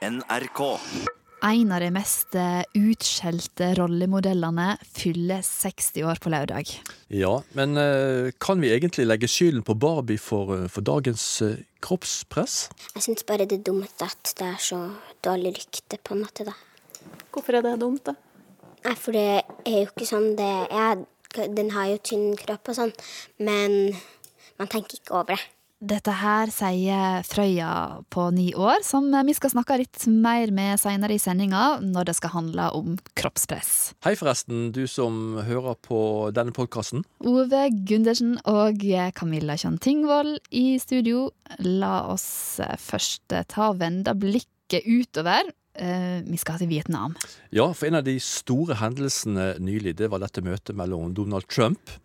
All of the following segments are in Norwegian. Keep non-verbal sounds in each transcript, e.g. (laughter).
NRK. En av de mest eh, utskjelte rollemodellene fyller 60 år på lørdag. Ja, men eh, kan vi egentlig legge skylden på Barbie for, eh, for dagens kroppspress? Jeg syns bare det er dumt at det er så dårlig rykte, på en måte, da. Hvorfor er det dumt, da? Nei, for det er jo ikke sånn det er. Den har jo tynn kropp og sånn, men man tenker ikke over det. Dette her sier Frøya på ni år, som vi skal snakke litt mer med seinere i sendinga, når det skal handle om kroppspress. Hei forresten, du som hører på denne podkasten. Ove Gundersen og Camilla Kjønn Tingvold i studio. La oss først ta og vende blikket utover. Eh, Vi skal til Vietnam. Ja, for en av de store hendelsene nylig, det var dette møtet mellom Donald Trump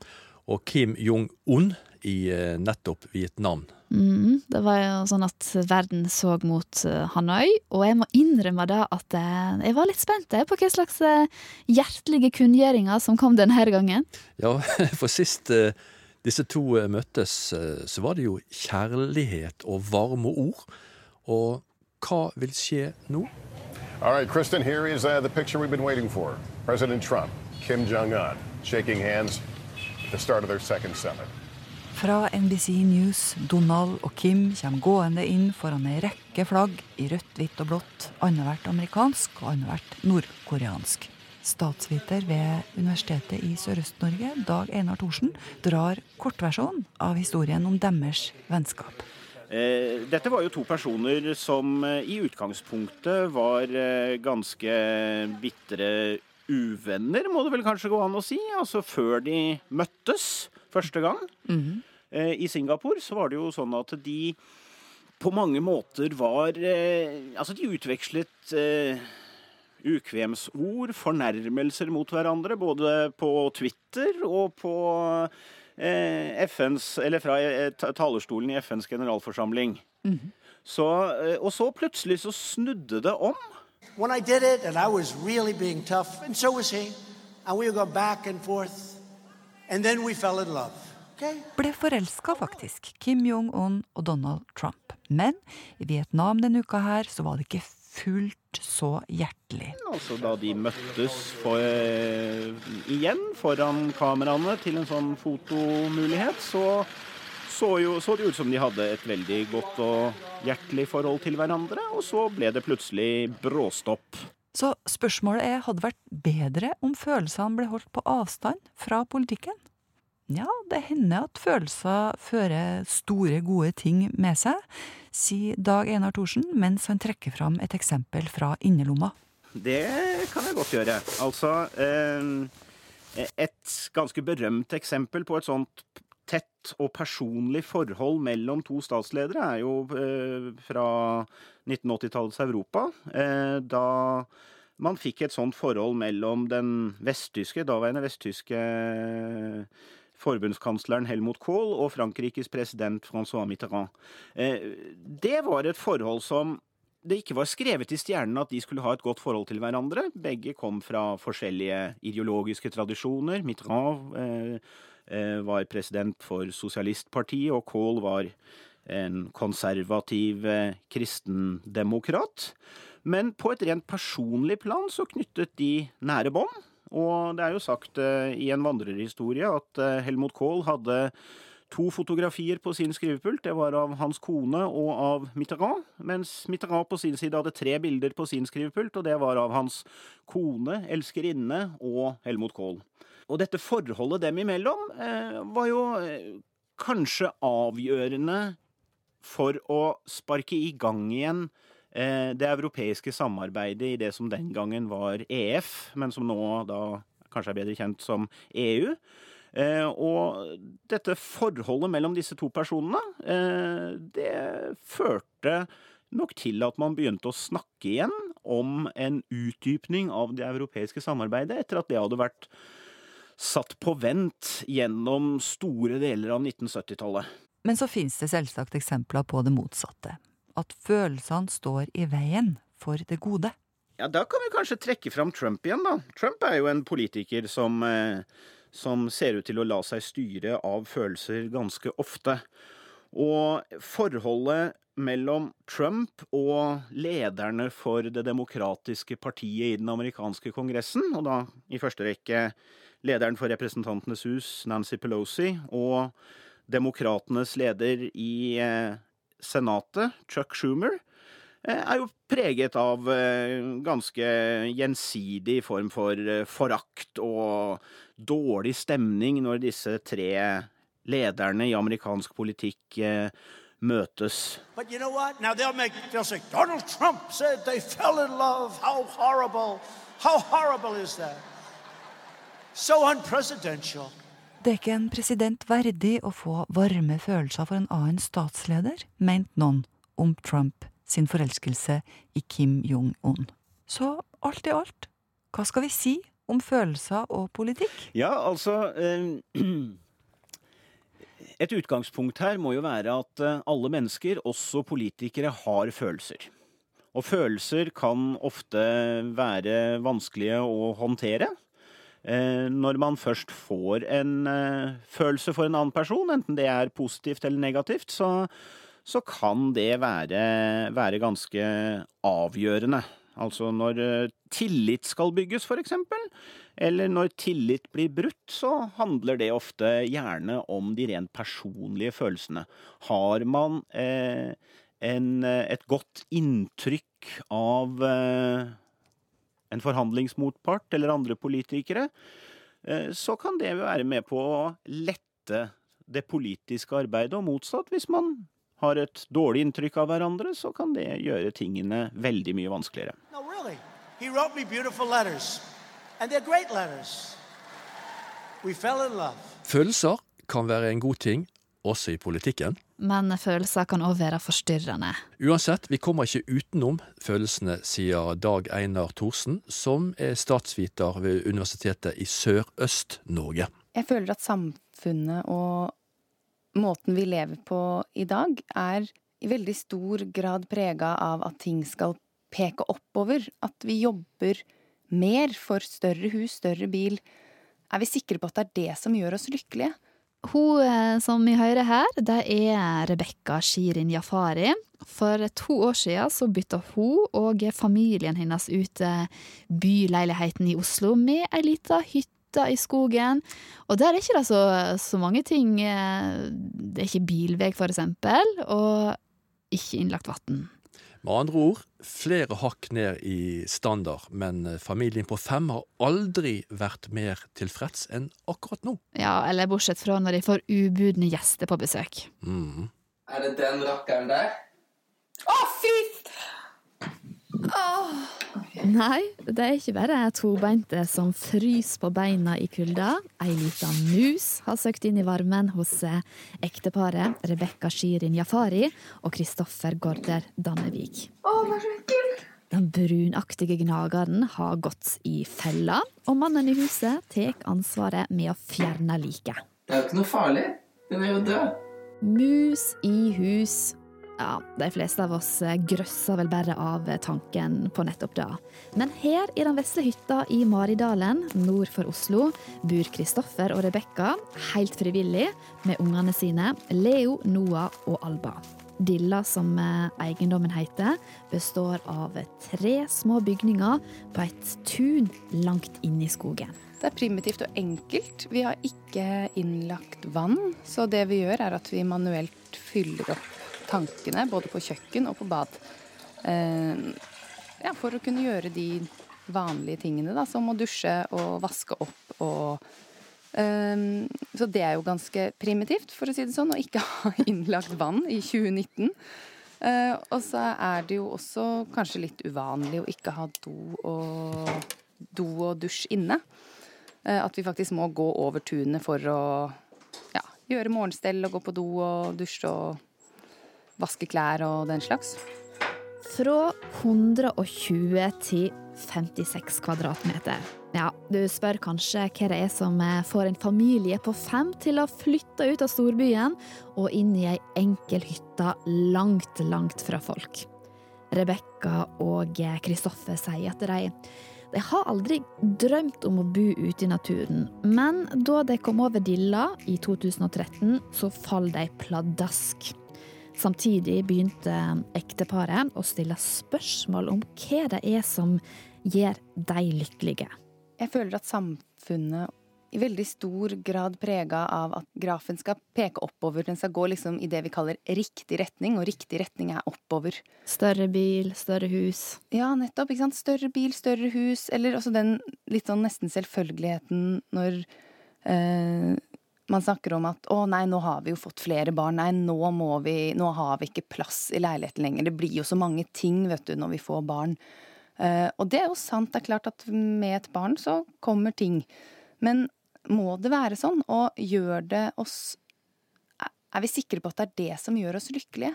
og Kim Jong-un i eh, nettopp Vietnam. Mm, det var jo sånn at verden så mot eh, Hanoi, og jeg må innrømme da at eh, jeg var litt spent på hva slags hjertelige kunngjøringer som kom denne gangen. Ja, (laughs) for sist disse to møttes, så var det jo kjærlighet og varme ord. Og hva vil skje nå? All right, Kristen, here is uh, the picture we've been waiting for. President Trump, Kim Jong un shaking hands at the start of their second summit. Fra NBC News, Donald og Kim kommer gående inn foran ei rekke flagg i rødt, hvitt og blått, annethvert amerikansk og annethvert nordkoreansk. Statsviter ved Universitetet i Sørøst-Norge, Dag Einar Thorsen, drar kortversjonen av historien om deres vennskap. Eh, Dette var jo to personer som eh, i utgangspunktet var eh, ganske bitre uvenner, må det vel kanskje gå an å si. Altså før de møttes første gang. Eh, I Singapore så var det jo sånn at de på mange måter var eh, Altså de utvekslet eh, ukvemsord, fornærmelser mot hverandre, både på Twitter og på FNs Eller fra talerstolen i FNs generalforsamling. Så, eh, og så plutselig så snudde det om. when I did it, and I was really being tough, and so was he. And we would go back Okay? Ble forelska, faktisk, Kim Jong-un og Donald Trump. Men i Vietnam denne uka her så var det ikke fullt så hjertelig. Altså da de møttes for, eh, igjen foran kameraene til en sånn fotomulighet, så så, jo, så det ut som de hadde et veldig godt og hjertelig forhold til hverandre, og så ble det plutselig bråstopp. Så spørsmålet er, hadde det vært bedre om følelsene ble holdt på avstand fra politikken? Ja, det hender at følelser fører store, gode ting med seg, sier Dag Einar Thorsen mens han trekker fram et eksempel fra innerlomma. Det kan jeg godt gjøre. Altså eh, Et ganske berømt eksempel på et sånt tett og personlig forhold mellom to statsledere er jo eh, fra 1980-tallets Europa. Eh, da man fikk et sånt forhold mellom den vesttyske, daværende vesttyske forbundskansleren Helmut Kohl og Frankrikes president Francois Mitterrand. Eh, det var et forhold som det ikke var skrevet i stjernene at de skulle ha et godt forhold til hverandre. Begge kom fra forskjellige ideologiske tradisjoner. Mitterrand eh, var president for Sosialistpartiet, og Kohl var en konservativ eh, kristendemokrat. Men på et rent personlig plan så knyttet de nære bånd. Og det er jo sagt eh, i en vandrerhistorie at eh, Helmut Kohl hadde to fotografier på sin skrivepult. Det var av hans kone og av Mitterrand. Mens Mitterrand på sin side hadde tre bilder på sin skrivepult, og det var av hans kone, elskerinne og Helmut Kohl. Og dette forholdet dem imellom eh, var jo eh, kanskje avgjørende for å sparke i gang igjen eh, det europeiske samarbeidet i det som den gangen var EF, men som nå da kanskje er bedre kjent som EU. Og dette forholdet mellom disse to personene, det førte nok til at man begynte å snakke igjen om en utdypning av det europeiske samarbeidet, etter at det hadde vært satt på vent gjennom store deler av 1970-tallet. Men så finnes det selvsagt eksempler på det motsatte. At følelsene står i veien for det gode. Ja, da kan vi kanskje trekke fram Trump igjen, da. Trump er jo en politiker som, eh, som ser ut til å la seg styre av følelser ganske ofte. Og forholdet mellom Trump og lederne for det demokratiske partiet i den amerikanske kongressen, og da i første rekke lederen for Representantenes hus, Nancy Pelosi, og demokratenes leder i eh, Senatet, Chuck Schumer, eh, er jo preget av eh, ganske gjensidig form for forakt og dårlig stemning når disse tre lederne i amerikansk politikk møtes. But you know what? Now they'll make Donald Trump said they fell in love. How horrible! How horrible is that? So. Det er ikke en president verdig å få varme følelser for en annen statsleder, mente noen om Trump sin forelskelse i Kim Jong-un. Så alt i alt, hva skal vi si om følelser og politikk? Ja, altså eh, (clears throat) Et utgangspunkt her må jo være at eh, alle mennesker, også politikere, har følelser. Og følelser kan ofte være vanskelige å håndtere. Eh, når man først får en eh, følelse for en annen person, enten det er positivt eller negativt, så, så kan det være, være ganske avgjørende. Altså når eh, tillit skal bygges, for eksempel, eller når tillit blir brutt, så handler det ofte gjerne om de rent personlige følelsene. Har man eh, en, et godt inntrykk av eh, en forhandlingsmotpart eller andre politikere, eh, så kan det være med på å lette det politiske arbeidet, og motsatt. Hvis man har et dårlig inntrykk av hverandre, så kan det gjøre tingene veldig mye vanskeligere. No, really. He wrote me beautiful letters, and they're great letters. We fell in love. Følelser kan være en god ting, også i politikken. Men følelser kan òg være forstyrrende. Uansett, vi kommer ikke utenom følelsene, sier Dag Einar Thorsen, som er statsviter ved Universitetet i Sørøst-Norge. Jeg føler at samfunnet og måten vi lever på i dag, er i veldig stor grad prega av at ting skal peke oppover. At vi jobber mer for større hus, større bil. Er vi sikre på at det er det som gjør oss lykkelige? Hun eh, som vi hører her, det er Rebekka Shirin Jafari. For to år siden så bytta hun og familien hennes ut eh, byleiligheten i Oslo med ei lita hytte i skogen. Og der er ikke det så, så mange ting. eh, Det er ikke bilvei, for eksempel, og ikke innlagt vann. Med andre ord, flere hakk ned i standard, men familien på fem har aldri vært mer tilfreds enn akkurat nå. Ja, eller bortsett fra når de får ubudne gjester på besøk. Mm. Er det den rakkeren der? Nei, det er ikke bare tobeinte som fryser på beina i kulda. Ei lita mus har søkt inn i varmen hos eh, ekteparet Rebekka Shirin Jafari og Kristoffer Gaarder Dannevik. Den brunaktige gnageren har gått i fella, og mannen i huset tar ansvaret med å fjerne liket. Det er jo ikke noe farlig. Den er jo død. Mus i hus. Ja, de fleste av oss grøsser vel bare av tanken på nettopp det. Men her i den vesle hytta i Maridalen, nord for Oslo, bor Kristoffer og Rebekka helt frivillig med ungene sine, Leo, Noah og Alba. Dilla, som eh, eiendommen heter, består av tre små bygninger på et tun langt inne i skogen. Det er primitivt og enkelt. Vi har ikke innlagt vann, så det vi gjør er at vi manuelt fyller opp tankene både på kjøkken og på bad. Eh, ja, for å kunne gjøre de vanlige tingene, da, som å dusje og vaske opp og eh, Så det er jo ganske primitivt, for å si det sånn, å ikke (laughs) ha innlagt vann i 2019. Eh, og så er det jo også kanskje litt uvanlig å ikke ha do og, do og dusj inne. Eh, at vi faktisk må gå over tunet for å ja, gjøre morgenstell og gå på do og dusje og vaske klær og den slags. Fra 120 til 56 kvadratmeter. Ja, du spør kanskje hva det er som får en familie på fem til å flytte ut av storbyen og inn i ei enkel hytte langt, langt fra folk. Rebekka og Kristoffer sier at de, de har aldri drømt om å bo ute i naturen, men da de kom over Dilla i 2013, så falt de pladask. Samtidig begynte ekteparet å stille spørsmål om hva det er som gjør de lykkelige. Jeg føler at samfunnet i veldig stor grad prega av at grafen skal peke oppover. Den skal gå liksom i det vi kaller riktig retning, og riktig retning er oppover. Større bil, større hus. Ja, nettopp. ikke sant? Større bil, større hus. Eller også den litt sånn nesten selvfølgeligheten når eh, man snakker om at å nei, nå har vi jo fått flere barn, nei, nå må vi, nå har vi ikke plass i leiligheten lenger. Det blir jo så mange ting, vet du, når vi får barn. Uh, og det er jo sant, det er klart at med et barn så kommer ting. Men må det være sånn? Og gjør det oss Er vi sikre på at det er det som gjør oss lykkelige?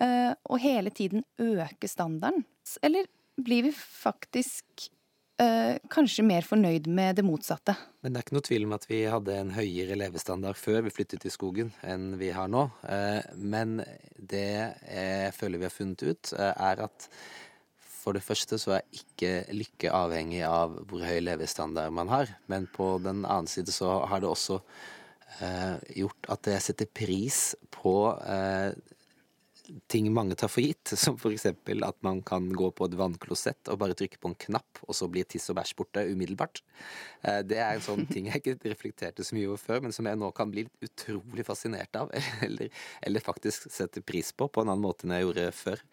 Uh, og hele tiden øke standarden? Eller blir vi faktisk uh, kanskje mer fornøyd med det motsatte? Men det er ikke noe tvil om at vi hadde en høyere levestandard før vi flyttet til skogen enn vi har nå. Uh, men det jeg føler vi har funnet ut, er at for det første så er ikke lykke avhengig av hvor høy levestandard man har, men på den annen side så har det også eh, gjort at jeg setter pris på eh, ting mange tar for gitt, som f.eks. at man kan gå på et vannklosett og bare trykke på en knapp, og så blir tiss og bæsj borte umiddelbart. Eh, det er en sånn ting jeg ikke reflekterte så mye over før, men som jeg nå kan bli utrolig fascinert av, (laughs) eller, eller faktisk sette pris på på en annen måte enn jeg gjorde før.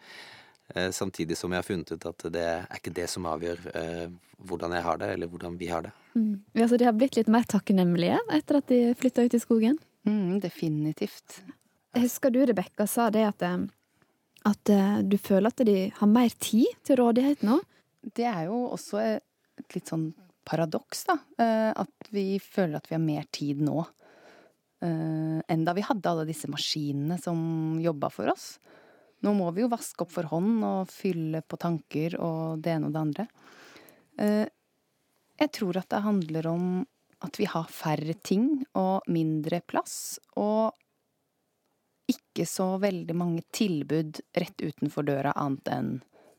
Eh, samtidig som jeg har funnet ut at det er ikke det som avgjør eh, hvordan jeg har det, eller hvordan vi har det. Mm. Ja, så de har blitt litt mer takknemlige etter at de flytta ut i skogen? Mm, definitivt. Husker du Rebekka sa det at, eh, at du føler at de har mer tid til rådighet nå? Det er jo også et litt sånn paradoks, da. At vi føler at vi har mer tid nå enn da vi hadde alle disse maskinene som jobba for oss. Nå må vi jo vaske opp for hånd og fylle på tanker og det ene og det andre. Eh, jeg tror at det handler om at vi har færre ting og mindre plass, og ikke så veldig mange tilbud rett utenfor døra annet enn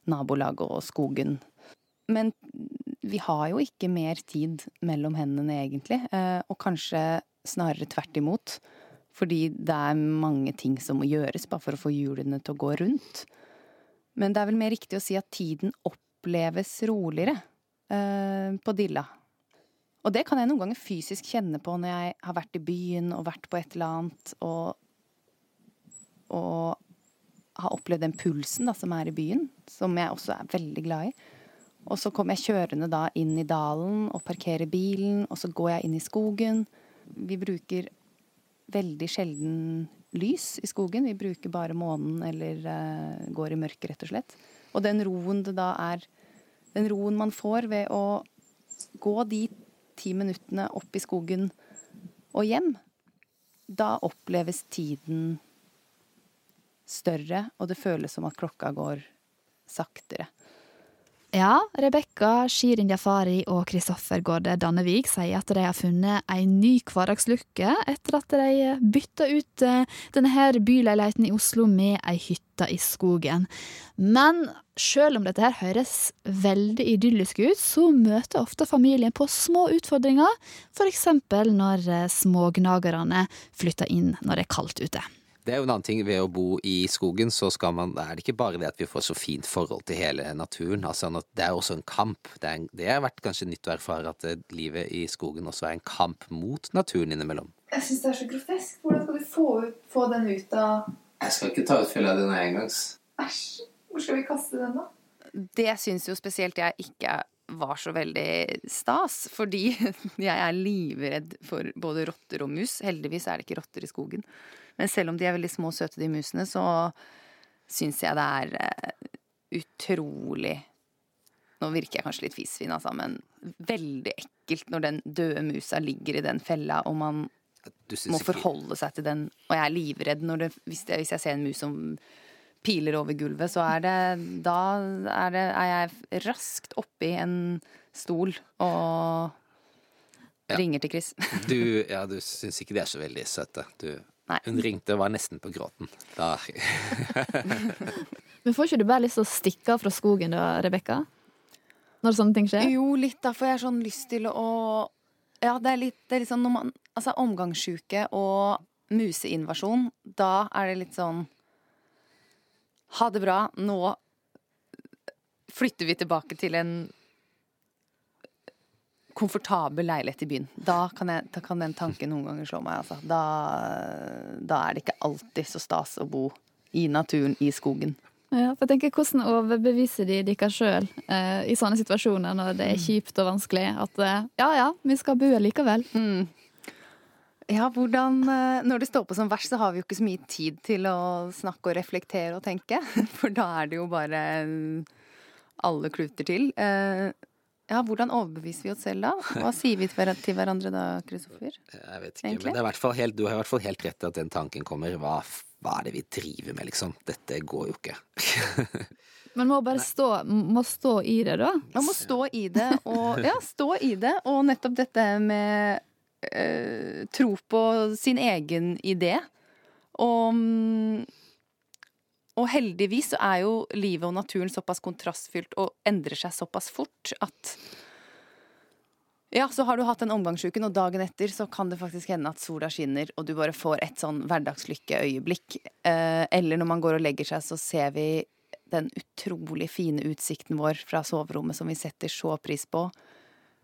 nabolaget og skogen. Men vi har jo ikke mer tid mellom hendene, egentlig, eh, og kanskje snarere tvert imot. Fordi det er mange ting som må gjøres bare for å få hjulene til å gå rundt. Men det er vel mer riktig å si at tiden oppleves roligere eh, på Dilla. Og det kan jeg noen ganger fysisk kjenne på når jeg har vært i byen og vært på et eller annet og, og har opplevd den pulsen da, som er i byen, som jeg også er veldig glad i. Og så kommer jeg kjørende da inn i dalen og parkerer bilen, og så går jeg inn i skogen. Vi bruker veldig sjelden lys i skogen. Vi bruker bare månen eller uh, går i mørket, rett og slett. Og den roen det da er Den roen man får ved å gå de ti minuttene opp i skogen og hjem, da oppleves tiden større, og det føles som at klokka går saktere. Ja, Rebekka Shirin Jafari og Kristoffer Gårde Dannevik sier at de har funnet en ny hverdagslykke etter at de bytta ut eh, denne her byleiligheten i Oslo med ei hytte i skogen. Men selv om dette her høres veldig idyllisk ut, så møter ofte familien på små utfordringer, f.eks. når eh, smågnagerne flytter inn når det er kaldt ute. Det er jo en annen ting. Ved å bo i skogen, så skal man, er det ikke bare det at vi får så fint forhold til hele naturen. Altså, det er også en kamp. Det, er, det har vært kanskje nytt å erfare at eh, livet i skogen også er en kamp mot naturen innimellom. Jeg syns det er så grotesk. Hvordan skal du få, få den ut av Jeg skal ikke ta ut fylla di nå engangs. Æsj. Hvor skal vi kaste den, da? Det syns jo spesielt jeg ikke var så veldig stas, fordi (laughs) jeg er livredd for både rotter og mus. Heldigvis er det ikke rotter i skogen. Men selv om de er veldig små og søte, de musene, så syns jeg det er uh, utrolig Nå virker jeg kanskje litt fisfin, altså, men veldig ekkelt når den døde musa ligger i den fella, og man må forholde seg til den. Og jeg er livredd når det, hvis, jeg, hvis jeg ser en mus som piler over gulvet, så er det Da er, det, er jeg raskt oppi en stol og ja. ringer til Chris. du, (laughs) ja, du syns ikke de er så veldig søte. Du Nei. Hun ringte og var nesten på gråten. Da (laughs) Men får ikke du bare lyst til å stikke av fra skogen da, Rebekka? Når sånne ting skjer? Jo, litt, da. får jeg sånn lyst til å Ja, det er litt, det er litt sånn når man Altså, omgangssjuke og museinvasjon, da er det litt sånn Ha det bra, nå flytter vi tilbake til en komfortabel leilighet i byen. Da kan, jeg, da kan den tanken noen ganger slå meg, altså. Da, da er det ikke alltid så stas å bo i naturen, i skogen. Ja, for jeg tenker, Hvordan overbeviser de dere sjøl eh, i sånne situasjoner når det er Mm. kjipt og vanskelig, at eh, ja ja, vi skal bo likevel? Mm. Ja, hvordan eh, Når det står på som verst, så har vi jo ikke så mye tid til å snakke og reflektere og tenke. (laughs) For da er det jo bare eh, alle kluter til. Ja, hvordan overbeviser vi oss selv da? Hva sier vi til hverandre da, Kristoffer? Jeg vet ikke, Egentlig? men det er hvert fall helt, du har i hvert fall helt rett i at den tanken kommer. Hva, hva er det vi driver med, liksom? Dette går jo ikke. (laughs) Man må bare stå, må stå i det, da. Man må stå i det, og ja, stå i det. Og nettopp dette med øh, tro på sin egen idé. Og, mm, og heldigvis så er jo livet og naturen såpass kontrastfylt og endrer seg såpass fort at ja, så har du hatt den omgangsuken, og dagen etter så kan det faktisk hende at sola skinner, og du bare får et sånn hverdagslykkeøyeblikk. Eh, eller når man går og legger seg, så ser vi den utrolig fine utsikten vår fra soverommet som vi setter så pris på.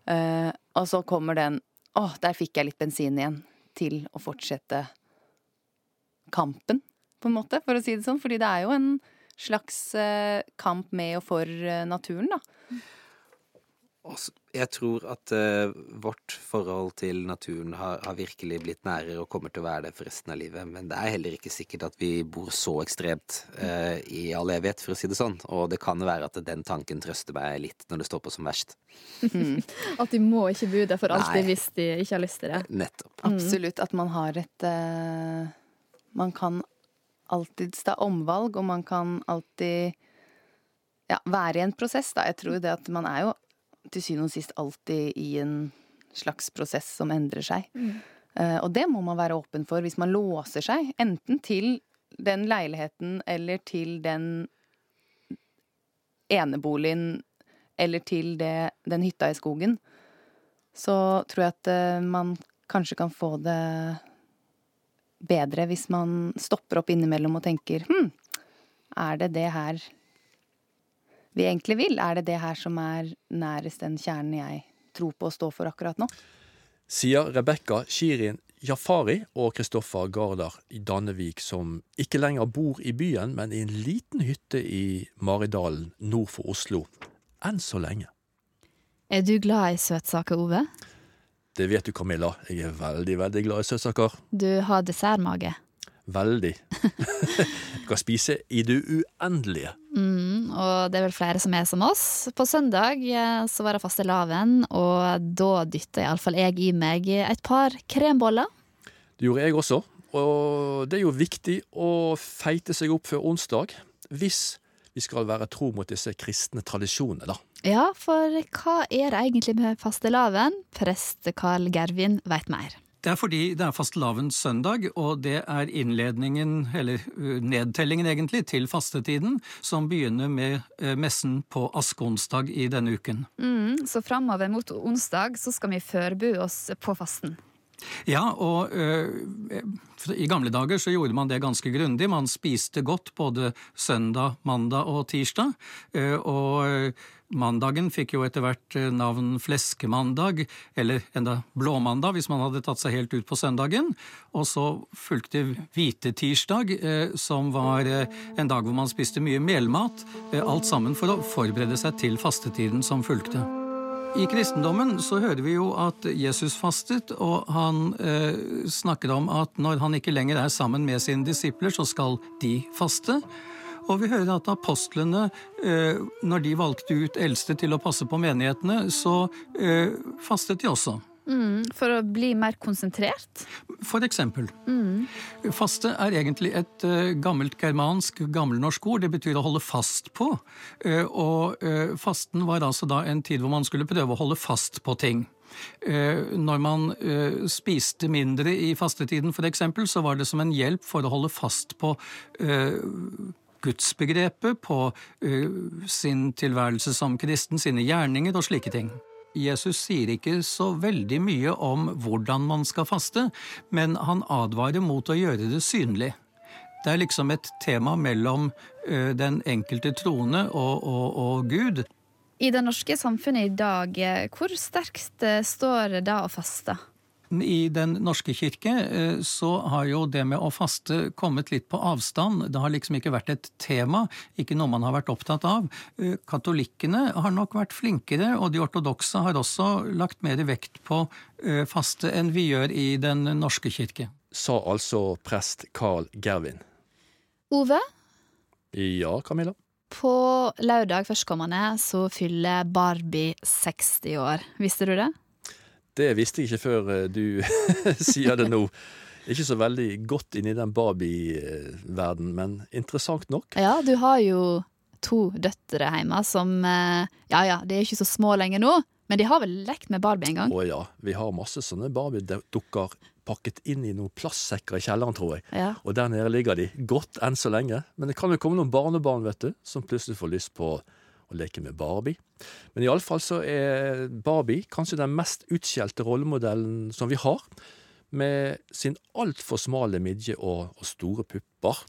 Eh, og så kommer den Å, der fikk jeg litt bensin igjen. Til å fortsette kampen, på en måte, for å si det sånn. Fordi det er jo en slags eh, kamp med og for eh, naturen, da. Altså, Jeg tror at eh, vårt forhold til naturen har, har virkelig blitt nærere og kommer til å være det for resten av livet. Men det er heller ikke sikkert at vi bor så ekstremt eh, i all evighet, for å si det sånn. Og det kan være at den tanken trøster meg litt når det står på som verst. (laughs) At de må ikke bo der for alltid Nei. hvis de ikke har lyst til det. Nettopp. Absolutt. At man har et eh, Man kan alltids ta omvalg, og man kan alltid ja, være i en prosess, da. Jeg tror det at man er jo til syvende og sist alltid i en slags prosess som endrer seg. Eh, og det må man være åpen for hvis man låser seg, enten til den leiligheten eller til den eneboligen eller til det, den hytta i skogen. Så tror jeg at uh, man kanskje kan få det bedre hvis man stopper opp innimellom og tenker hm, er det det her vi egentlig vil? Er det det her som er nærest den kjernen jeg tror på å stå for akkurat nå? Sier Rebekka Shirin Jafari og Kristoffer Gardar i Dannevik, som ikke lenger bor i byen, men i en liten hytte i Maridalen nord for Oslo. Enn så lenge. Er du glad i søtsaker, Ove? Det vet du, Camilla. Jeg er veldig, veldig glad i søtsaker. Du har dessertmage. Veldig. Jeg kan spise i det uendelige. Mm, og det er vel flere som er som oss. På søndag eh, så var det fastelavn, og da dytta iallfall jeg i meg et par kremboller. Det gjorde jeg også. Og det er jo viktig å feite seg opp før onsdag, hvis vi skal være tro mot disse kristne tradisjonene, da. Ja, for hva er det egentlig med fastelavn? Prest Carl Gervin veit mer. Det er fordi det er fastelavns søndag, og det er innledningen, eller uh, nedtellingen egentlig, til fastetiden, som begynner med uh, messen på askeonsdag i denne uken. Mm, så framover mot onsdag så skal vi forberede oss på fasten. Ja, og øh, i gamle dager så gjorde man det ganske grundig. Man spiste godt både søndag, mandag og tirsdag. Øh, og øh, mandagen fikk jo etter hvert navn fleskemandag, eller enda blåmandag hvis man hadde tatt seg helt ut på søndagen. Og så fulgte hvitetirsdag, øh, som var en dag hvor man spiste mye melmat. alt sammen for å forberede seg til fastetiden som fulgte. I kristendommen så hører vi jo at Jesus fastet, og han eh, snakket om at når han ikke lenger er sammen med sine disipler, så skal de faste. Og vi hører at apostlene, eh, når de valgte ut eldste til å passe på menighetene, så eh, fastet de også. Mm, for å bli mer konsentrert. For eksempel. Mm. Faste er egentlig et uh, gammelt germansk, gammelnorsk ord. Det betyr å holde fast på. Uh, og uh, fasten var altså da en tid hvor man skulle prøve å holde fast på ting. Når man spiste mindre i fastetiden f.eks., så var det som en hjelp for å holde fast på gudsbegrepet, på sin tilværelse som kristen, sine gjerninger og slike ting. Jesus sier ikke så veldig mye om hvordan man skal faste, men han advarer mot å gjøre det synlig. Det er liksom et tema mellom eh, den enkelte troende og, og, og Gud. I det norske samfunnet i dag, eh, hvor sterkt eh, står det å faste? I Den norske kirke eh, så har jo det med å faste kommet litt på avstand. Det har liksom ikke vært et tema, ikke noe man har vært opptatt av. Eh, Katolikkene har nok vært flinkere, og de ortodokse har også lagt mer vekt på eh, faste enn vi gjør i Den norske kirke. Sa altså prest Carl Gervin. Ove, Ja, Camilla? på lørdag førstkommende så fyller Barbie 60 år. Visste du det? Det visste jeg ikke før eh, du (laughs) sier det nå. Ikke så veldig godt inn i den Barbie-verden, men interessant nok. Ja, du har jo to døtre hjemme som eh, Ja ja, de er ikke så små lenger nå, men de har vel lekt med Barbie en gang? Å ja, vi har masse sånne Barbie-dukker pakket inn i noen plastsekker i kjelleren, tror jeg. Ja. Og der nede ligger de, godt enn så lenge. Men det kan jo komme noen barnebarn, vet du, som plutselig får lyst på å leke med Barbie. Men iallfall så er Barbie kanskje den mest utskjelte rollemodellen som vi har. Med sin altfor smale midje og, og store pupper.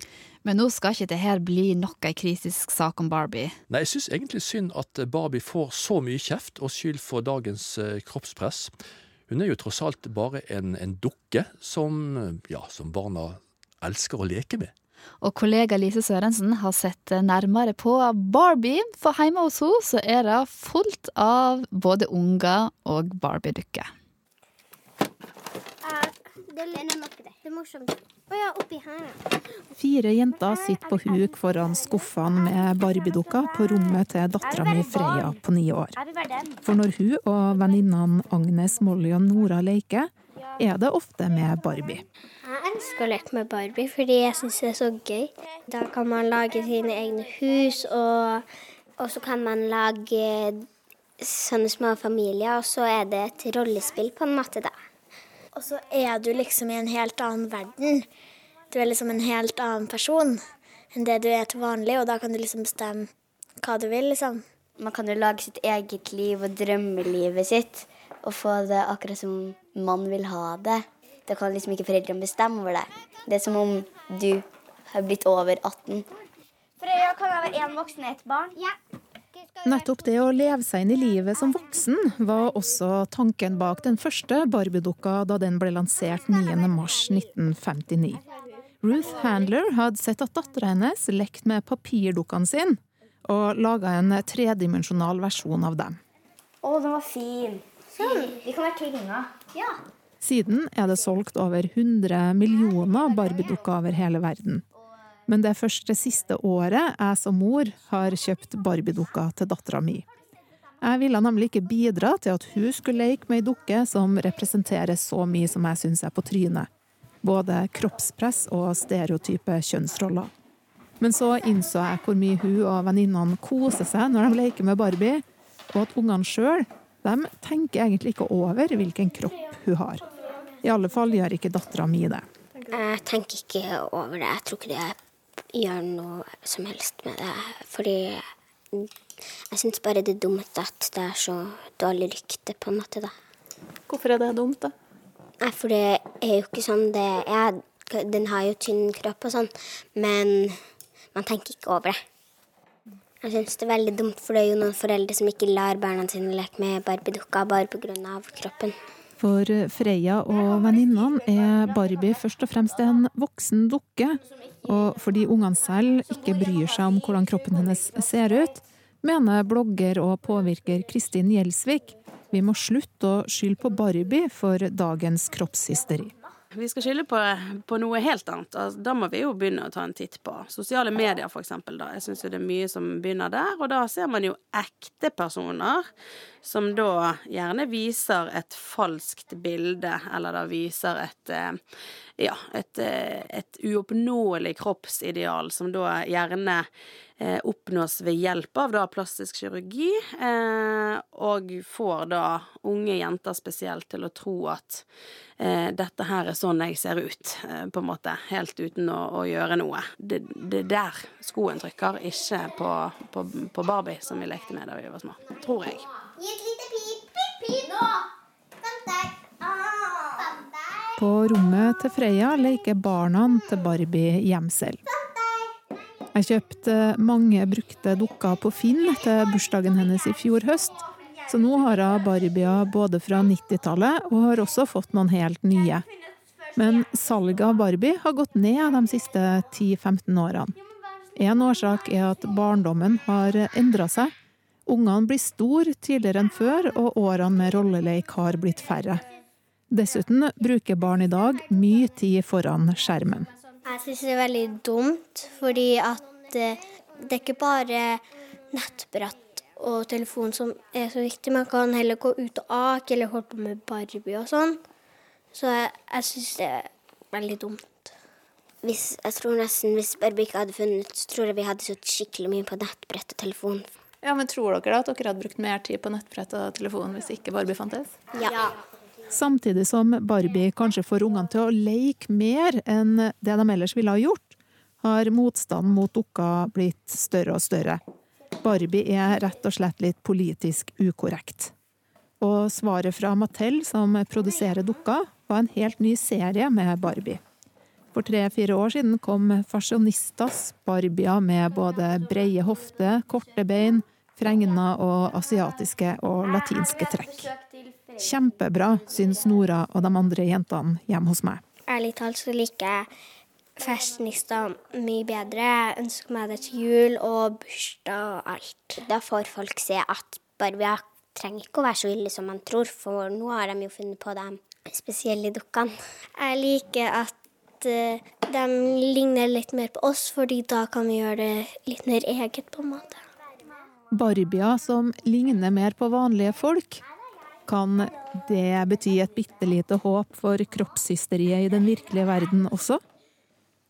Men nå skal ikke dette bli nok ei kritisk sak om Barbie. Nei, jeg syns egentlig synd at Barbie får så mye kjeft og skyld for dagens eh, kroppspress. Hun er jo tross alt bare en, en dukke som, ja, som barna elsker å leke med. Og kollega Lise Sørensen har sett nærmere på Barbie, for hjemme hos henne så er det fullt av både unger og Barbie-dukker. Det er nok det. Det er morsomt. Å ja, oppi her. Fire jenter sitter på huk foran skuffene med Barbie-dukker på rommet til dattera mi Freya på ni år. For når hun og venninnene Agnes, Molly og Nora leker, er det ofte med Barbie. Jeg elsker å leke med Barbie fordi jeg syns det er så gøy. Da kan man lage sine egne hus, og, og så kan man lage sånne små familier, og så er det et rollespill på en måte, da. Og så er du liksom i en helt annen verden. Du er liksom en helt annen person enn det du er til vanlig, og da kan du liksom bestemme hva du vil, liksom. Man kan jo lage sitt eget liv og drømmelivet sitt, og få det akkurat som man vil ha det. Da kan liksom ikke foreldrene bestemme over deg. Det er som om du har blitt over 18. Freya, kan jeg være én voksen og ett barn? Ja. Nettopp det å leve seg inn i livet som voksen var også tanken bak den første Barbie-dukka da den ble lansert 9.3.1959. Ruth Handler hadde sett at dattera hennes lekte med papirdukkene sine, og laga en tredimensjonal versjon av dem. Å, den var fin. Sånn. Vi kan være tvillinger. Ja. Siden er det solgt over 100 millioner Barbie-dukker over hele verden. Men det er først det siste året jeg som mor har kjøpt Barbie-dukker til dattera mi. Jeg ville nemlig ikke bidra til at hun skulle leke med ei dukke som representerer så mye som jeg syns er på trynet. Både kroppspress og stereotype kjønnsroller. Men så innså jeg hvor mye hun og venninnene koser seg når de leker med Barbie, og at ungene sjøl tenker egentlig ikke over hvilken kropp hun har. I alle fall gjør ikke dattera mi det. Jeg tenker ikke over det. Jeg tror ikke det gjør noe som helst med det. Fordi jeg syns bare det er dumt at det er så dårlig rykte, på en måte, da. Hvorfor er det dumt, da? Nei, for det er jo ikke sånn det er. Den har jo tynn kropp og sånn, men man tenker ikke over det. Jeg syns det er veldig dumt, for det er jo noen foreldre som ikke lar barna sine leke med Barbie-dukka bare pga. kroppen. For Freya og venninnene er Barbie først og fremst en voksen dukke. Og fordi ungene selv ikke bryr seg om hvordan kroppen hennes ser ut, mener blogger og påvirker Kristin Gjelsvik vi må slutte å skylde på Barbie for dagens kroppshysteri. Vi skal skylde på, på, noe helt annet. Altså, da må vi jo begynne å ta en titt på sosiale medier, for eksempel. Da. Jeg syns jo det er mye som begynner der, og da ser man jo ekte personer som da gjerne viser et falskt bilde, eller da viser et ja, et, et uoppnåelig kroppsideal som da gjerne eh, oppnås ved hjelp av da plastisk kirurgi, eh, og får da unge jenter spesielt til å tro at eh, dette her er sånn jeg ser ut, på en måte, helt uten å, å gjøre noe. Det, det der skoen trykker, ikke på, på, på Barbie, som vi lekte med da vi var små. Tror jeg. Gi et lite pip, pip, pip. Nå! Vent der. På rommet til Freya leker barna til Barbie gjemsel. Jeg kjøpte mange brukte dukker på Finn til bursdagen hennes i fjor høst, så nå har hun Barbier både fra 90-tallet og har også fått noen helt nye. Men salget av Barbie har gått ned de siste 10-15 årene. En årsak er at barndommen har endra seg. Ungene blir store tidligere enn før, og årene med rolleleik har blitt færre. Dessuten bruker barn i dag mye tid foran skjermen. Jeg syns det er veldig dumt, fordi at eh, det er ikke bare nettbrett og telefon som er så viktig. Man kan heller gå ut og ake eller holde på med Barbie og sånn. Så jeg, jeg syns det er veldig dumt. Hvis, jeg tror nesten hvis Barbie ikke hadde funnet, så tror jeg vi hadde sittet skikkelig mye på nettbrett og telefon. Ja, men Tror dere da at dere hadde brukt mer tid på nettbrett og telefon hvis ikke Barbie fantes? Ja. Samtidig som Barbie kanskje får ungene til å leke mer enn det de ellers ville ha gjort, har motstanden mot dukka blitt større og større. Barbie er rett og slett litt politisk ukorrekt. Og svaret fra Mattel, som produserer dukka, var en helt ny serie med Barbie. For tre-fire år siden kom Fasjonistas Barbier med både breie hofter, korte bein, fregner og asiatiske og latinske trekk. Kjempebra, syns Nora og de andre jentene hjemme hos meg. Ærlig talt så liker jeg fashionista mye bedre. Jeg ønsker meg det til jul og bursdag og alt. Da får folk se at Barbie trenger ikke å være så ille som man tror, for nå har de jo funnet på de spesielle dukkene. Jeg liker at eh, de ligner litt mer på oss, fordi da kan vi gjøre det litt mer eget, på en måte. Barbier som ligner mer på vanlige folk. Kan det bety et bitte lite håp for kroppshysteriet i den virkelige verden også?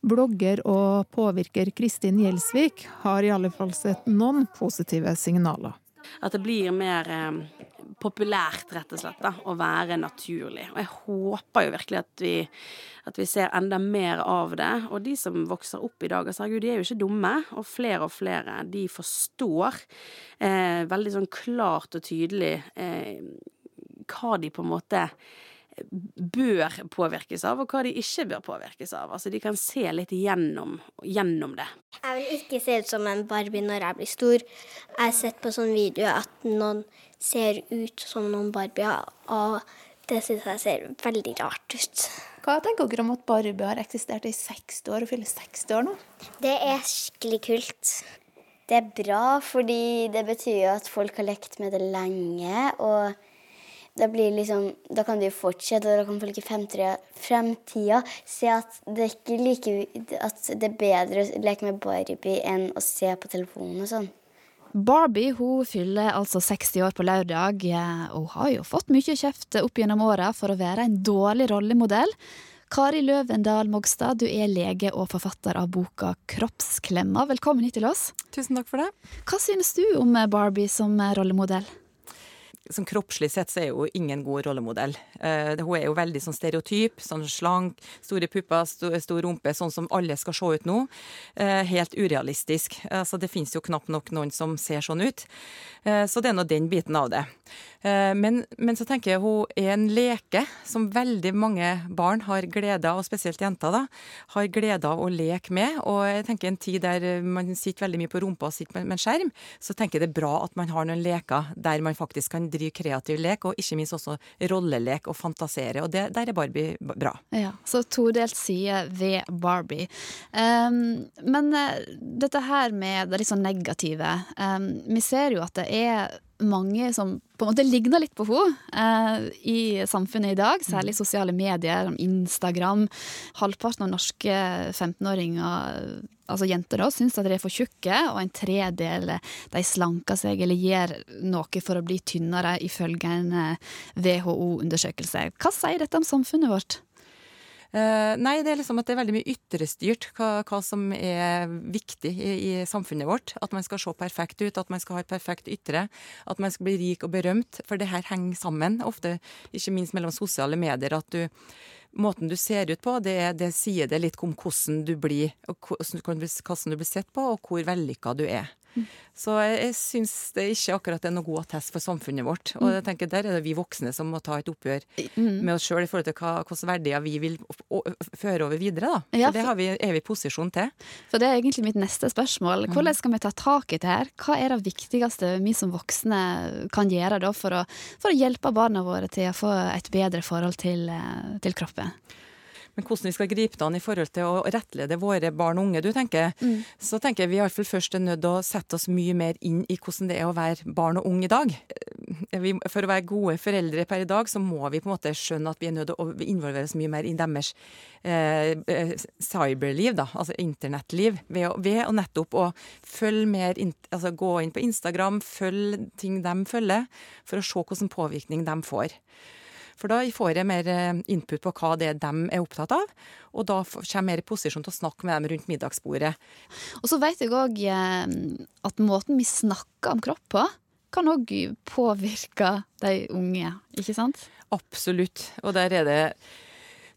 Blogger og påvirker Kristin Gjelsvik har i alle fall sett noen positive signaler. At det blir mer eh, populært, rett og slett, da, å være naturlig. Og jeg håper jo virkelig at vi, at vi ser enda mer av det. Og de som vokser opp i dag, altså, herregud, de er jo ikke dumme. Og flere og flere, de forstår eh, veldig sånn klart og tydelig eh, hva de på en måte bør påvirkes av, og hva de ikke bør påvirkes av. Altså De kan se litt gjennom, gjennom det. Jeg vil ikke se ut som en Barbie når jeg blir stor. Jeg har sett på sånne videoer at noen ser ut som noen Barbier, og det syns jeg ser veldig rart ut. Hva tenker dere om at Barbie har eksistert i 60 år og fyller 60 år nå? Det er skikkelig kult. Det er bra, fordi det betyr jo at folk har lekt med det lenge. og da, blir liksom, da kan det jo fortsette, og da kan folk i fremtida se at det, ikke like, at det er bedre å leke med Barbie enn å se på telefonen og sånn. Barbie hun fyller altså 60 år på lørdag, og har jo fått mye kjeft opp gjennom åra for å være en dårlig rollemodell. Kari Løvendal Mogstad, du er lege og forfatter av boka 'Kroppsklemma'. Velkommen hit til oss. Tusen takk for det. Hva synes du om Barbie som rollemodell? Sånn kroppslig sett så er hun ingen god rollemodell. Uh, hun er jo veldig sånn stereotyp. Sånn slank, store pupper, stor, stor rumpe, sånn som alle skal se ut nå. Uh, helt urealistisk. Altså, det finnes jo knapt nok noen som ser sånn ut. Uh, så det er nå den biten av det. Men, men, så tenker jeg hun er en leke som veldig mange barn har glede av, og spesielt jenter, da, har glede av å leke med. Og jeg tenker en tid der man sitter veldig mye på rumpa og sitter med en skjerm, så tenker jeg det er bra at man har noen leker der man faktisk kan drive kreativ lek, og ikke minst også rollelek og fantasere. Og det, der er Barbie bra. Ja, Så todelt side ved Barbie. Um, men uh, dette her med det litt sånn negative. Um, vi ser jo at det er mange som på en måte ligner litt på henne eh, i samfunnet i dag, særlig sosiale medier, Instagram. Halvparten av norske 15-åringer altså jenter da, syns at de er for tjukke, og en tredel de slanker seg eller gjør noe for å bli tynnere, ifølge en WHO-undersøkelse. Hva sier dette om samfunnet vårt? Uh, nei, det er liksom at det er veldig mye ytrestyrt hva, hva som er viktig i, i, samfunnet vårt. At man skal se perfekt ut, at man skal ha et perfekt ytre. At man skal bli rik og berømt. For det her henger sammen, ofte ikke minst mellom sosiale medier. At du måten du ser ut på, det, det sier det litt om hvordan du blir, og hvordan du blir sett på, og hvor vellykka du er. Så jeg, jeg syns det ikke akkurat er noe god attest for samfunnet vårt. Og jeg tenker der er det vi voksne som må ta et oppgjør Mm. med oss sjøl i forhold til hva, hvilke verdier vi vil føre over videre. da. Ja, For det for- vi, er vi i posisjon til. For det er egentlig mitt neste spørsmål. Mm. Hvordan skal vi ta tak i det her? Hva er det viktigste vi som voksne kan gjøre da for å, for å hjelpe barna våre til å få et bedre forhold til, eh, til kroppen? Men hvordan vi skal gripe det an i forhold til å rettlede våre barn og unge, du tenker, Mm. så tenker jeg vi i hvert fall først er nødt til å sette oss mye mer inn i hvordan det er å være barn og ung i dag. Eh, Vi, for å være gode foreldre per i dag, så må vi på en måte skjønne at vi er nødt til å involvere oss mye mer i deres eh, eh, cyberliv, da, altså internettliv, ved ved å nettopp å følge mer, altså gå inn på Instagram, følge ting de følger, for å se hvilken påvirkning de får. For da får jeg mer eh, input på hva det er de er opptatt av, og da kommer jeg mer i posisjon til å snakke med dem rundt middagsbordet. Og så vet jeg òg at måten vi snakker om kropp på, kan òg påvirke de unge, ikke sant? Absolutt. Og der er det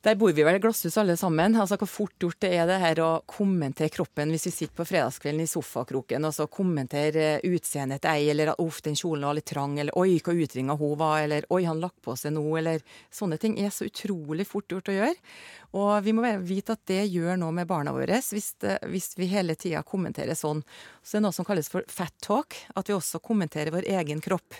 Der bor vi vel i glasshus alle sammen. Altså Hvor fort gjort det er det her å kommentere kroppen hvis vi sitter på fredagskvelden i sofakroken og så kommentere utseendet til ei, eller uff, den kjolen var litt trang, eller oi, hva utringa hun var, eller oi, han lagt på seg nå, eller sånne ting er så utrolig fort gjort å gjøre. Og vi må vite at det gjør noe med barna våre hvis, det, hvis vi hele tida kommenterer sånn. Så det er noe som kalles for fat talk, at vi også kommenterer vår egen kropp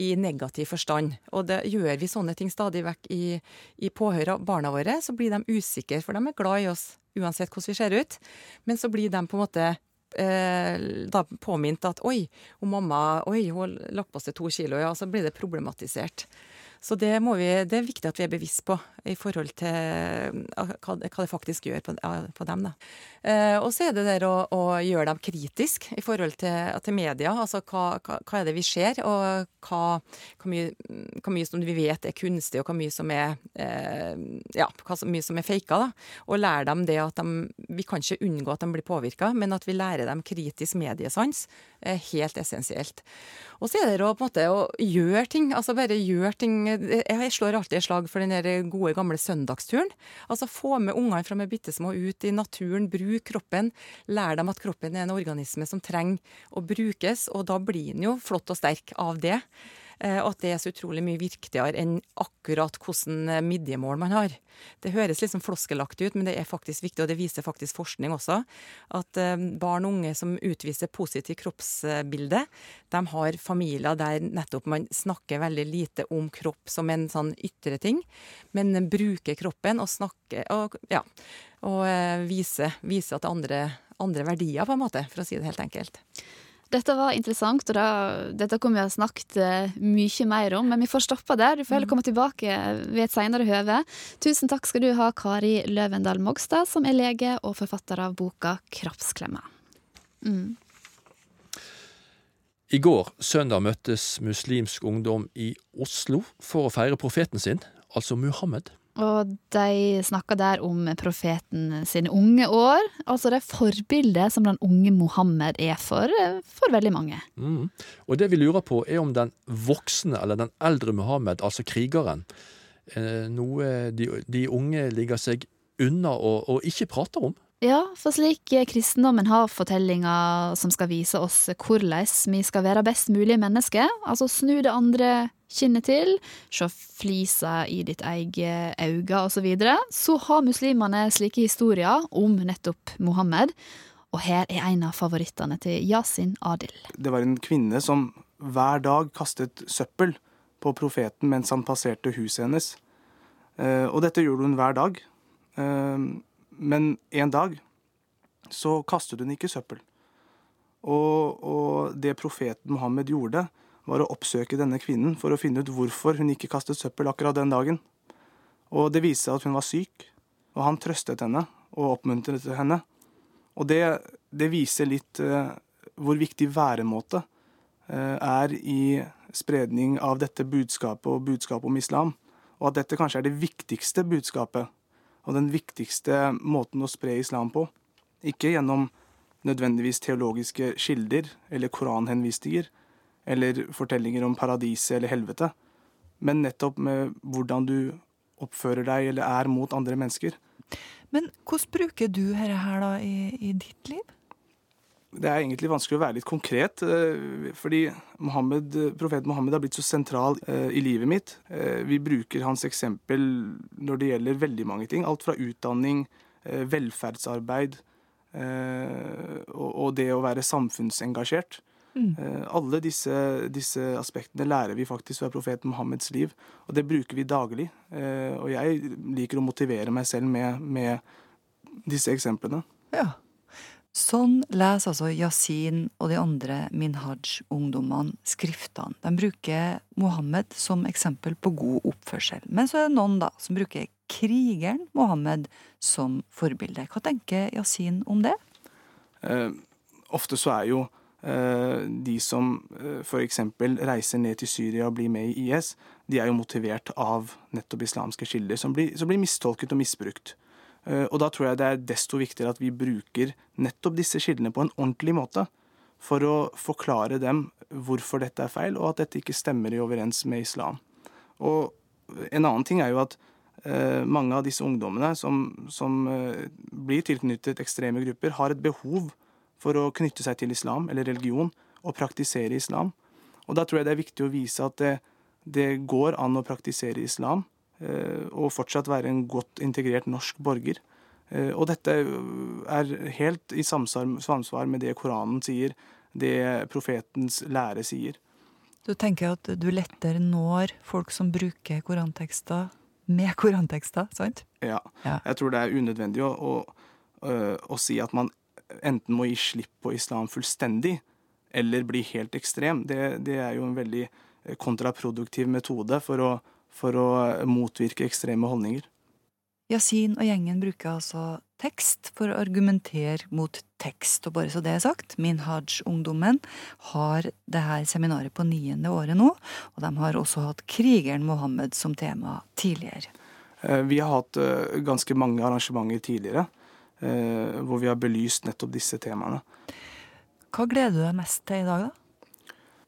i negativ forstand. Og det gjør vi sånne ting stadig vekk i, i påhør av barna våre, så blir de usikre, for de er glad i oss uansett hvordan vi ser ut. Men så blir de på en måte eh, da påminnet at oi, hun mamma oi, hun lagt på seg to kilo, ja, så blir det problematisert. Så det, vi, det er viktig at vi er bevisst på i forhold til eh, hva, det- faktisk gjør på, på dem. Eh, og så er det der å, å gjøre dem kritisk i forhold til, til media. Altså hva, hva, hva er det vi ser, og hva, mye, mye som vi vet er kunstig, og hva mye som er, eh, ja, mye som er faka. Og lære dem det at de, vi kan ikke unngå at de blir påvirka, men at vi lærer dem kritisk mediesans helt essensielt. Og så er det å, på en måte, å gjøre ting. altså Bare gjøre ting. Jeg slår alltid et slag for den gode, gamle søndagsturen. Altså Få med ungene fra de er bitte små ut i naturen, bruk kroppen. Lær dem at kroppen er en organisme som trenger å brukes, og da blir den jo flott og sterk av det. Eh, Og at det er så utrolig mye viktigere enn akkurat hvordan eh, midjemål man har. Det høres litt floskelagt ut, men det er faktisk viktig, og det viser faktisk forskning også, at eh, barn og unge som utviser positivt kroppsbilde, de har familier der nettopp man snakker veldig lite om kropp som en sånn ytre ting, men bruker kroppen og snakker og, ja, og viser, viser at det er andre, andre verdier, på en måte, for å si det helt enkelt. Dette var interessant, og da, dette kommer vi å snakket eh, mye mer om, men vi får stoppe der. Du får heller komme tilbake ved et senere høve. Tusen takk skal du ha, Kari Løvendal Mogstad, som er lege og forfatter av boka Kroppsklemma. Mm. I går, søndag, møttes muslimsk ungdom i Oslo for å feire profeten sin, altså Muhammed. Og de snakker der om profeten sine unge år, altså det forbildet som den unge Mohammed er for, for veldig mange. Mm. Og det vi lurer på er om den voksne eller den eldre Mohammed, altså krigeren, eh, noe de, de unge ligger seg unna og, og ikke prater om. Ja, for slik kristendommen har fortellinger som skal vise oss hvordan vi skal være best mulige mennesker, altså snu det andre kinnet til, se flisa i ditt eget øye osv., så, videre, så har muslimene slike historier om nettopp Mohammed. Og her er en av favorittene til Yasin Adil. Det var en kvinne som hver dag kastet søppel på profeten mens han passerte huset hennes. Eh, Og dette gjorde hun hver dag. Men en dag så kastet hun ikke søppel. Og, og det profeten Mohammed gjorde, var å oppsøke denne kvinnen for å finne ut hvorfor hun ikke kastet søppel akkurat den dagen. Og det viste seg at hun var syk, og han trøstet henne og oppmuntret henne. Og det, det viser litt eh, hvor viktig væremåte eh, er i spredning av dette budskapet og budskapet om islam. Og at dette kanskje er det viktigste budskapet og den viktigste måten å spre islam på. Ikke gjennom nødvendigvis teologiske kilder eller koranhenvisninger eller fortellinger om paradiset eller helvete, men nettopp med hvordan du oppfører deg eller er mot andre mennesker. Men hvordan bruker du dette her da i, i ditt liv? Det er egentlig vanskelig å være litt konkret, eh, fordi Mohammed, profeten Mohammed har blitt så sentral eh, i livet mitt. Eh, vi bruker hans eksempel når det gjelder veldig mange ting. Alt fra utdanning, velferdsarbeid og det å være samfunnsengasjert. Mm. Alle disse, disse, aspektene lærer vi faktisk fra profeten Mohammeds liv, og det bruker vi daglig. Og jeg liker å motivere meg selv med, med disse eksemplene. Ja. Sånn leser altså Yasin og de andre Minhaj-ungdommene skriftene. De bruker Mohammed som eksempel på god oppførsel. Men så er det noen da som bruker krigeren Mohammed som forbilde. Hva tenker Yasin om det? Eh, ofte så er jo eh, de som eh, f.eks. reiser ned til Syria og blir med i IS, de er jo motivert av nettopp islamske kilder, som blir, som blir mistolket og misbrukt. Eh, og da tror jeg det er desto viktigere at vi bruker nettopp disse kildene på en ordentlig måte. For å forklare dem hvorfor dette er feil, og at dette ikke stemmer i overens med islam. Og en annen ting er jo at eh, mange av disse ungdommene som, som eh, blir tilknyttet ekstreme grupper, har et behov for å knytte seg til islam eller religion og praktisere islam. Og da tror jeg det er viktig å vise at det, det går an å praktisere islam og fortsatt være en godt integrert norsk borger. Eh, og dette er helt i samsvar med det Koranen sier, det profetens lære sier. Du tenker at du lettere når folk som bruker korantekster med korantekster, sant? Ja. ja. Jeg tror det er unødvendig å, å, å, si at man enten må gi slipp på islam fullstendig, eller bli helt ekstrem. Det, det er jo en veldig kontraproduktiv metode for å for å motvirke ekstreme holdninger. Yasin og gjengen bruker altså tekst for å argumentere mot tekst. Og bare så det er sagt, Minhaj-ungdommen har det her seminaret på niende året nå, og de har også hatt krigeren Mohammed som tema tidligere. Eh, vi har hatt eh, ganske mange arrangementer tidligere eh, hvor vi har belyst nettopp disse temaene. Hva gleder du deg mest til i dag, da?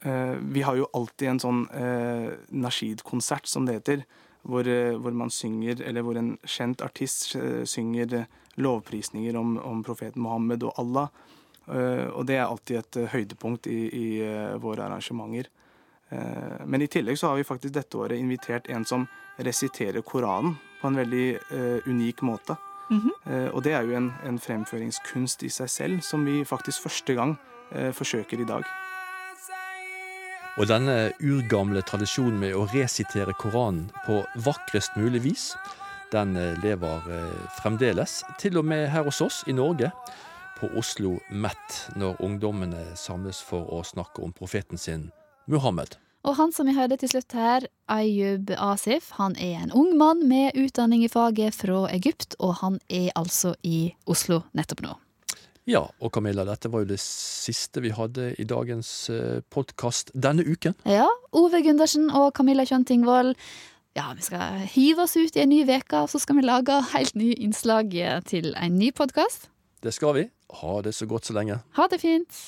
Eh, vi har jo alltid en sånn eh, Nasheed-konsert, som det heter, hvor, eh, hvor, man synger, eller hvor en kjent artist synger lovprisninger om, om profeten Mohammed og Allah. Og det er alltid et høydepunkt i, i våre arrangementer. Men i tillegg så har vi faktisk dette året invitert en som resiterer Koranen på en veldig unik måte. Mm -hmm. Og det er jo en, en, fremføringskunst i seg selv, som vi faktisk første gang forsøker i dag. Og denne urgamle tradisjonen med å resitere Koranen på vakrest mulig vis, den eh, lever eh, fremdeles, til og med her hos oss i Norge, på Oslo Met, når ungdommene samles for å snakke om profeten sin, Muhammed. Og han som vi hørte til slutt her, Ayub Asif, han er en ung mann med utdanning i faget fra Egypt, og han er altså i Oslo nettopp nå. Ja, og Camilla, dette var jo det siste vi hadde i dagens eh, podkast denne uken. Ja. Ove Gundersen og Camilla Kjønn Tingvold. Ja, vi skal hive oss ut i en ny uke, og så skal vi lage helt nye innslag til en ny podkast. Det skal vi. Ha det så godt så lenge. Ha det fint.